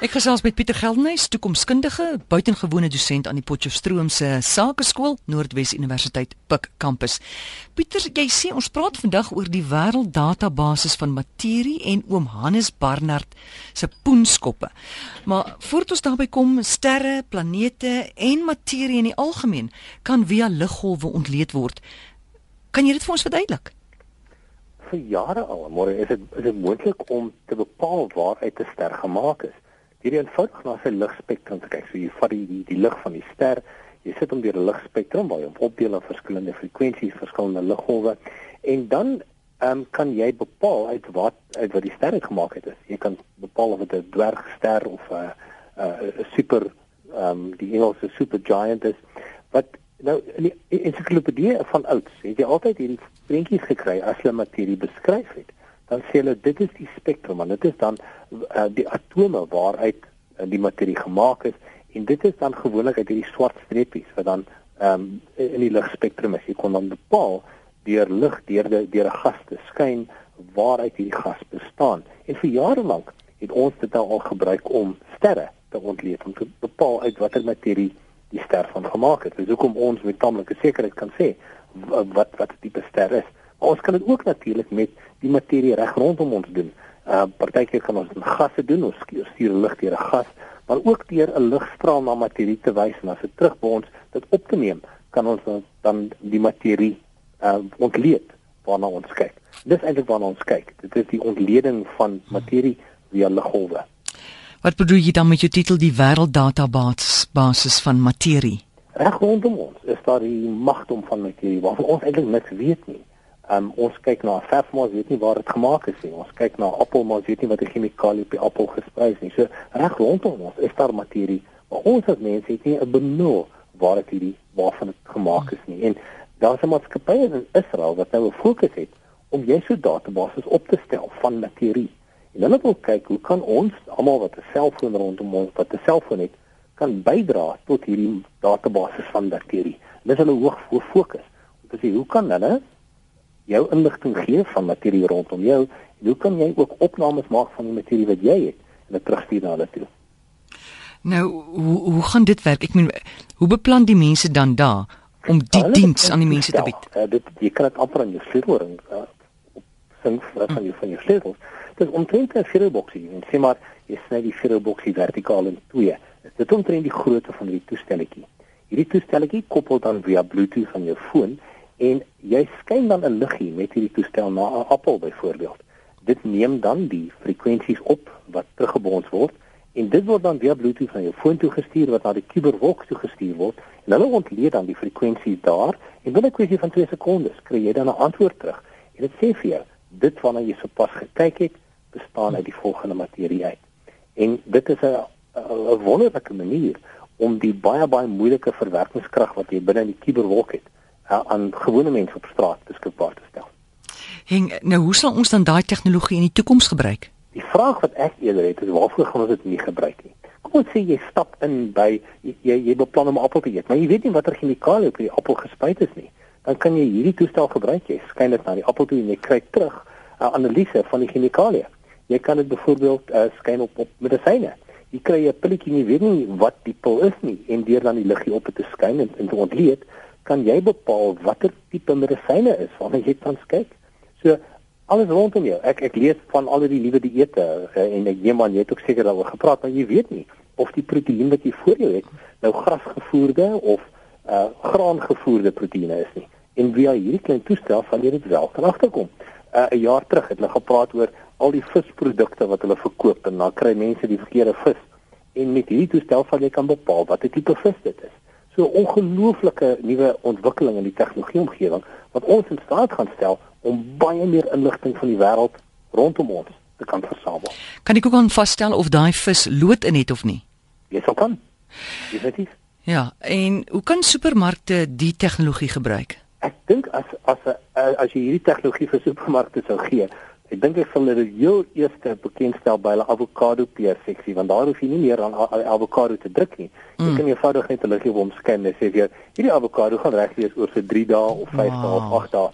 Ek gesels met Pieter Geldenhuys, toekomskundige, buitengewone dosent aan die Potchefstroom se Sakeskool, Noordwes Universiteit Pik kampus. Pieter, jy sê ons praat vandag oor die wêrelddatabase van materie en oom Hannes Barnard se poenskoppe. Maar voordat ons daarby kom, sterre, planete en materie in die algemeen kan via liggolwe ontleed word. Kan jy dit vir ons verduidelik? Vir jare al, maar is dit is dit moontlik om te bepaal waaruit 'n ster gemaak is? Hierdie eenvoudig na sy ligspektrum te kyk. So jy vat die die, die lig van die ster, jy sit hom deur 'n ligspektrum waar jy hom opdeel in verskillende frekwensies, verskillende liggolwe en dan ehm um, kan jy bepaal uit wat uit wat die ster gemaak het. Jy kan bepaal of dit 'n dwergster of 'n 'n super ehm um, die Engelse supergiant is. Wat nou in die ensiklopedie van ouds het jy altyd hierdie prentjies gekry as hulle materie beskryf het dan sê hulle dit is die spektrum en dit is dan uh, die atome waaruit uh, die materie gemaak is en dit is dan gewoonlik uit hierdie swart streepies wat dan um, in die ligspektrum is. Jy kon dan bepaal deur lig deur die deur 'n gas te skyn waaruit hierdie gas bestaan. En vir jare lank het ons dit nou al gebruik om sterre te ontleed om te bepaal uit watter materie die ster van gemaak is. Dis hoekom ons met tamelike sekerheid kan sê wat wat tipe ster is. Ons kan dit ook natuurlik met die materie reg rondom ons doen. Uh partykeer kan ons met gasse doen, ons stuur lig deur 'n gas, maar ook deur 'n ligstraal na materie te wys en as dit terugbons dit op te neem, kan ons dan die materie uh ontleed waarna ons kyk. Dis eintlik waarna ons kyk. Dit is die ontleding van materie via liggolwe. Wat bedoel jy dan met jou titel die wêrelddatabase basis van materie? Reg rondom ons is daar die magdom van materie waarvan ons eintlik niks weet nie. Um, ons kyk na verf maar ons weet nie waar dit gemaak is nie. Ons kyk na appel maar ons weet nie wat die chemikalie op die appel gesprei is nie. So reg rondom ons is daar materie, maar ons as mense het nie 'n benul waar dit hierdie waarvan dit gemaak is nie. En daar's 'n maatskappy in Israel wat nou 'n fokus het om jy so databases op te stel van materie. En hulle wil kyk hoe kan ons almal wat 'n selfoon rondom ons wat 'n selfoon het, kan bydra tot hierdie databases van materie. Dis hulle hoof fokus. Om te sê hoe kan hulle jou inligting gee van materie rondom jou en hoe kan jy ook opnames maak van die materie wat jy het en dit terugstuur na hulle toe. Nou, hoe hoe gaan dit werk? Ek meen, hoe beplan die mense dan daar om die ja, diens aan die mense te bied? Uh, dit jy kan dit amper aan jou sleutelring uh, sing van jou van jou sleutels. Dit is omtrent 'n firewalkie en sê maar jy sny die firewalkie vertikaal in twee. Dit omtrent die grootte van die toestelletjie. Hierdie toestelletjie koppel dan via Bluetooth aan jou foon en jy skyn dan 'n liggie met hierdie toestel na 'n appel byvoorbeeld. Dit neem dan die frekwensies op wat teruggebons word en dit word dan via Bluetooth na jou foon toe gestuur wat na die kuberwolk toe gestuur word en hulle ontleed dan die frekwensies daar en binne 'n kwessie van 2 sekondes kry jy dan 'n antwoord terug. En dit sê vir jou dit waarna jy sopas gekyk het bestaan uit die volgende materie uit. En dit is 'n 'n wonderlike manier om die baie baie moeilike verwerkingskrag wat jy binne in die kuberwolk het uh, aan gewone mense op straat beskikbaar te stel. Heng, nou hoe sal ons dan daai tegnologie in die toekoms gebruik? Die vraag wat ek eerder het is waarvoor gaan ons dit nie gebruik nie? Kom ons sê jy stap in by jy jy beplan om 'n appel te eet, maar jy weet nie watter chemikalie op die appel gespuit is nie. Dan kan jy hierdie toestel gebruik. Jy skyn dit na die appel toe en jy kry terug 'n uh, analise van die chemikalie. Jy kan dit byvoorbeeld uh, skyn op op medisyne. Jy kry 'n pilletjie en jy weet nie wat die pil is nie en deur dan die liggie op te skyn en, en te ontleed, kan jy bepaal watter tipe medisyne is waarna jy kan kyk. So alles rondom jou. Ek ek lees van al die nuwe dieete uh, en ek neem aan jy het ook seker daaroor gepraat, maar jy weet nie of die proteïen wat jy voor jou het nou grasgevoerde of uh graangevoerde proteïene is nie. En via hierdie klein toestel sal jy dit wel kan agterkom. Uh 'n jaar terug het hulle gepraat oor al die visprodukte wat hulle verkoop en dan kry mense die verkeerde vis. En met hierdie toestel sal jy kan bepaal watter tipe vis dit is so ongelooflike nuwe ontwikkeling in die tegnologie omgewing wat ons in staat gaan stel om baie meer inligting van die wêreld rondom ons te kan versamel. Kan ek ook aan vasstel of daai vis lood in het of nie? Jy sal kan. Definitief. Ja, en hoe kan supermarkte die tegnologie gebruik? Ek dink as as as jy hierdie tegnologie vir supermarkte sou gee, Ek dink ek sal dit heel eers bekendstel by hulle avokado peer seksie want daar hoef jy nie meer aan avokado te druk nie. Jy mm. kan eenvoudig net hulle gee om scan en sê vir hierdie avokado gaan reg wees oor vir 3 dae of 5 wow. dae of 8 dae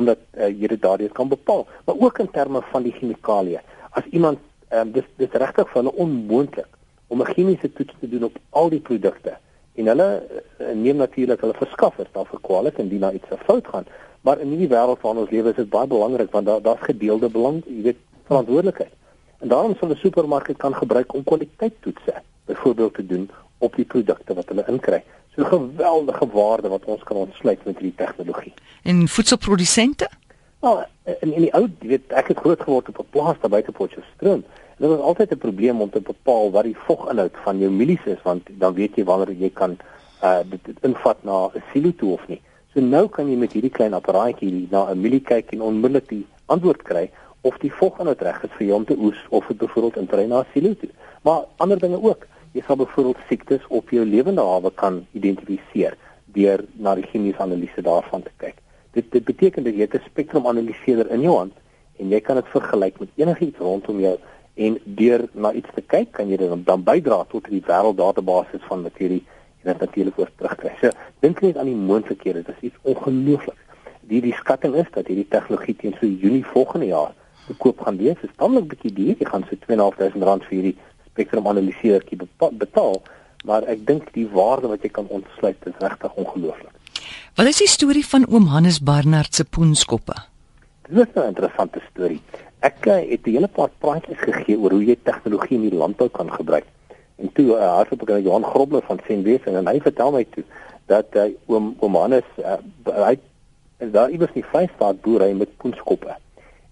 omdat uh, jy dit daardie kan bepaal. Maar ook in terme van die chemikalieë. As iemand um, dis dis regtig van onmoontlik om 'n chemiese toets te doen op al die produkte. En hulle uh, neem natuurlik hulle verskaffers daarvoor kwaadlik indien daar iets fout gaan. Maar in hierdie wêreld waarin ons lewe is dit baie belangrik want daar daar's gedeelde belang, jy weet, verantwoordelikheid. En daarom sal 'n supermark kan gebruik om kwaliteitstoetse byvoorbeeld te doen op die produkte wat hulle inkry. So 'n geweldige waarde wat ons kan ontsluit met hierdie tegnologie. En voedselprodusente? Nou, in in die ou, jy weet, ek het groot geword op 'n plaas daar buite Potchefstroom. Dit was altyd 'n probleem om te bepaal wat die voginhoud van jou mielies is want dan weet jy wanneer jy kan uh dit, dit invat na 'n silo toe of nie. So nou kan jy met hierdie klein apparaatjie hier na 'n mielie kyk en onmiddellik die antwoord kry of die voginhoud reg is vir jou om te oes of dit byvoorbeeld in terrein na 'n silo toe. Maar ander dinge ook. Jy sal byvoorbeeld siektes op jou lewende hawe kan identifiseer deur na die chemiese analise daarvan te kyk. Dit dit beteken dat jy 'n spektrum analiseerder in jou hand en jy kan dit vergelyk met enigiets rondom jou en deur na iets te kyk kan jy dan, dan bydra tot die wêrelddatabase van materie en dit natuurlik oor terugkry. So dink net aan die moontlikhede, dit is iets ongelooflik. Die die skatting is dat hierdie tegnologie teen so Junie volgende jaar te koop gaan wees. Dit is tamelik bietjie duur. Jy gaan so 2.500 rand vir hierdie spektrum analiseertjie betaal, maar ek dink die waarde wat jy kan ontsluit is regtig ongelooflik. Wat is die storie van oom Hannes Barnard se poenskoppe? Dit is 'n interessante storie. Ek uh, het 'n hele paar praatjies gegee oor hoe jy tegnologie in die landbou kan gebruik. En toe uh, hardloop ek aan Johan Grobler van Senwes en hy vertel my toe dat hy uh, oom oom Hannes uh, hy is daar iewers in die Vrystaat boerdery met poenskoppe.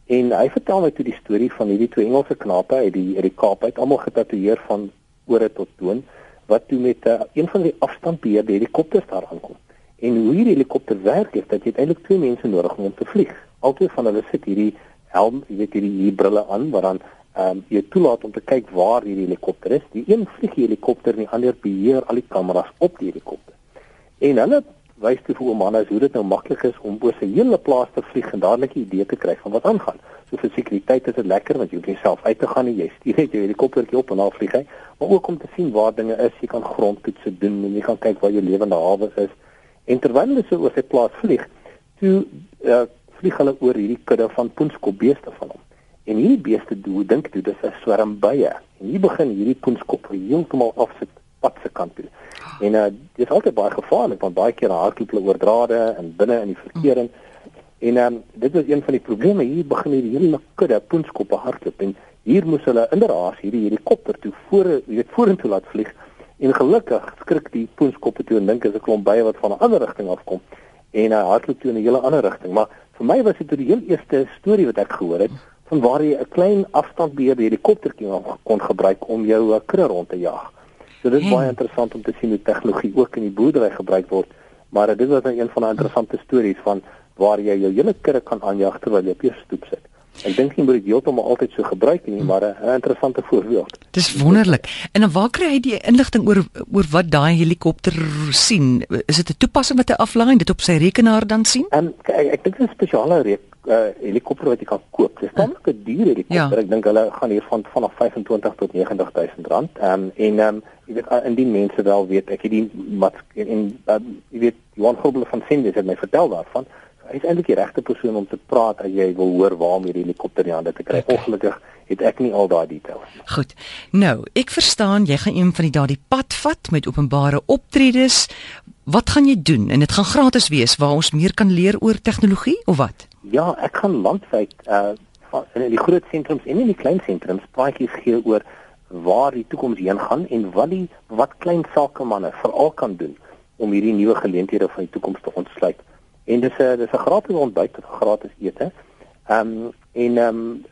En hy vertel my toe die storie van hierdie twee Engelse knape uit die uit die Kaap uit almal getatoeëer van ore tot toon wat toe met uh, een van die afstandbeheerde helikopters daar aankom. En hoe hierdie helikopter werk is dat jy eintlik twee mense nodig om te vlieg. Altyd van hulle sit hierdie helm, jy weet hierdie hier brille aan wat dan ehm um, jy toelaat om te kyk waar hierdie helikopter is. Die een vlieg die helikopter en die ander beheer al die kameras op die helikopter. En hulle wys toe vir oomane hoe dit nou maklik is om oor 'n hele plaas te vlieg en dadelik 'n idee te kry van wat aangaan. So vir sekuriteit is dit lekker want jy hoef nie self uit te gaan nie. Jy stuur net jou helikoptertjie op en dan vlieg hy. Maar ook om te sien waar dinge is, jy kan grondtoetse doen en jy kan kyk waar jou lewende hawe is. En terwyl hulle so oor sy plaas vlieg, toe uh, vlieg hulle oor hierdie kudde van poenskopbeeste van hom. En hierdie beeste doen dink toe dis 'n swerm bye. En hier begin hierdie poenskop heeltemal afsit pad se kant toe. En uh, dit is altyd baie gevaarlik want baie keer hardloop hulle oor drade en binne in die verkeering. En um, dit is een van die probleme hier begin hierdie hele kudde poenskoppe hardloop en hier moes hulle inderdaad hierdie helikopter toe voor weet vorentoe laat vlieg. En gelukkig skrik die poenskoppe toe en dink is 'n klomp bye wat van 'n ander rigting afkom en hy uh, hardloop toe in 'n hele ander rigting. Maar vir my was dit die heel eerste storie wat ek gehoor het van waar jy 'n klein afstand beheer helikoptertjie kon gebruik om jou uh, kudde rond te jaag. So dit is hmm. baie interessant om te sien hoe tegnologie ook in die boerdery gebruik word. Maar uh, dit was nou een van die interessante stories van waar jy jou hele kudde kan aanjag terwyl jy op jou stoep sit. Ek dink jy moet dit heeltemal altyd so gebruik nie, maar 'n interessante voorbeeld. Dis wonderlik. En dan waar kry hy die inligting oor oor wat daai helikopter sien? Is dit 'n toepassing wat hy aflaai en dit op sy rekenaar dan sien? En um, ek, ek dink dit is 'n spesiale reek uh, helikopter wat jy kan koop. Dis dan 'n duur helikopter. Ja. Ek dink hulle gaan hier van vanaf 25 tot 90000 rand. Ehm um, en ehm um, jy weet uh, indien mense wel weet ek het die wat en, en uh, jy weet Johan Grobler van Sindus het my vertel daarvan hy is eintlik die regte persoon om te praat as jy wil hoor waarom hierdie helikopter in hande te kry. Okay. Ongelukkig het ek nie al daai details. Goed. Nou, ek verstaan jy gaan een van die daardie pad vat met openbare optredes. Wat gaan jy doen? En dit gaan gratis wees waar ons meer kan leer oor tegnologie of wat? Ja, ek gaan landwyd uh in die groot sentrums en in die klein sentrums praatjies gee oor waar die toekoms heen gaan en wat die wat klein sakemanne veral kan doen om hierdie nuwe geleenthede van die toekoms te ontsluit. En dis 'n dis 'n gratis ontbyt of gratis ete. Ehm um, en ehm um,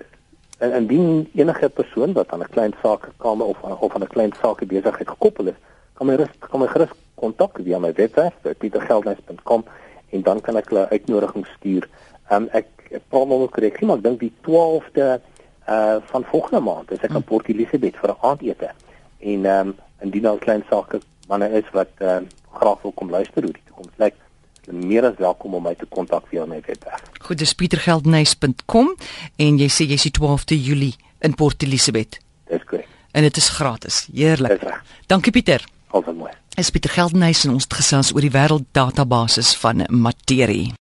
en indien enige persoon wat aan 'n klein sakekamer of of aan 'n klein sake besigheid gekoppel is, kan my rus kan my gerus kontak via my webwerf pietergeldnys.com en dan kan ek hulle uitnodiging stuur. Ehm um, ek ek praat nog oor korrek, maar ek dink die 12de uh van volgende maand is ek in Port Elizabeth vir 'n aandete. En ehm um, indien daar klein sake manne is wat uh, graag wil kom luister hoe die toekoms lyk. Like, meer as welkom om my te kontak via my webwerf. Goed, dis pietergeldnys.com en jy sê jy's die 12de Julie in Port Elizabeth. Dis korrek. En dit is gratis. Heerlik. Dankie Pieter. Altyd mooi. Es Pieter Geldnys en ons het gesels oor die wêrelddatabase van materie.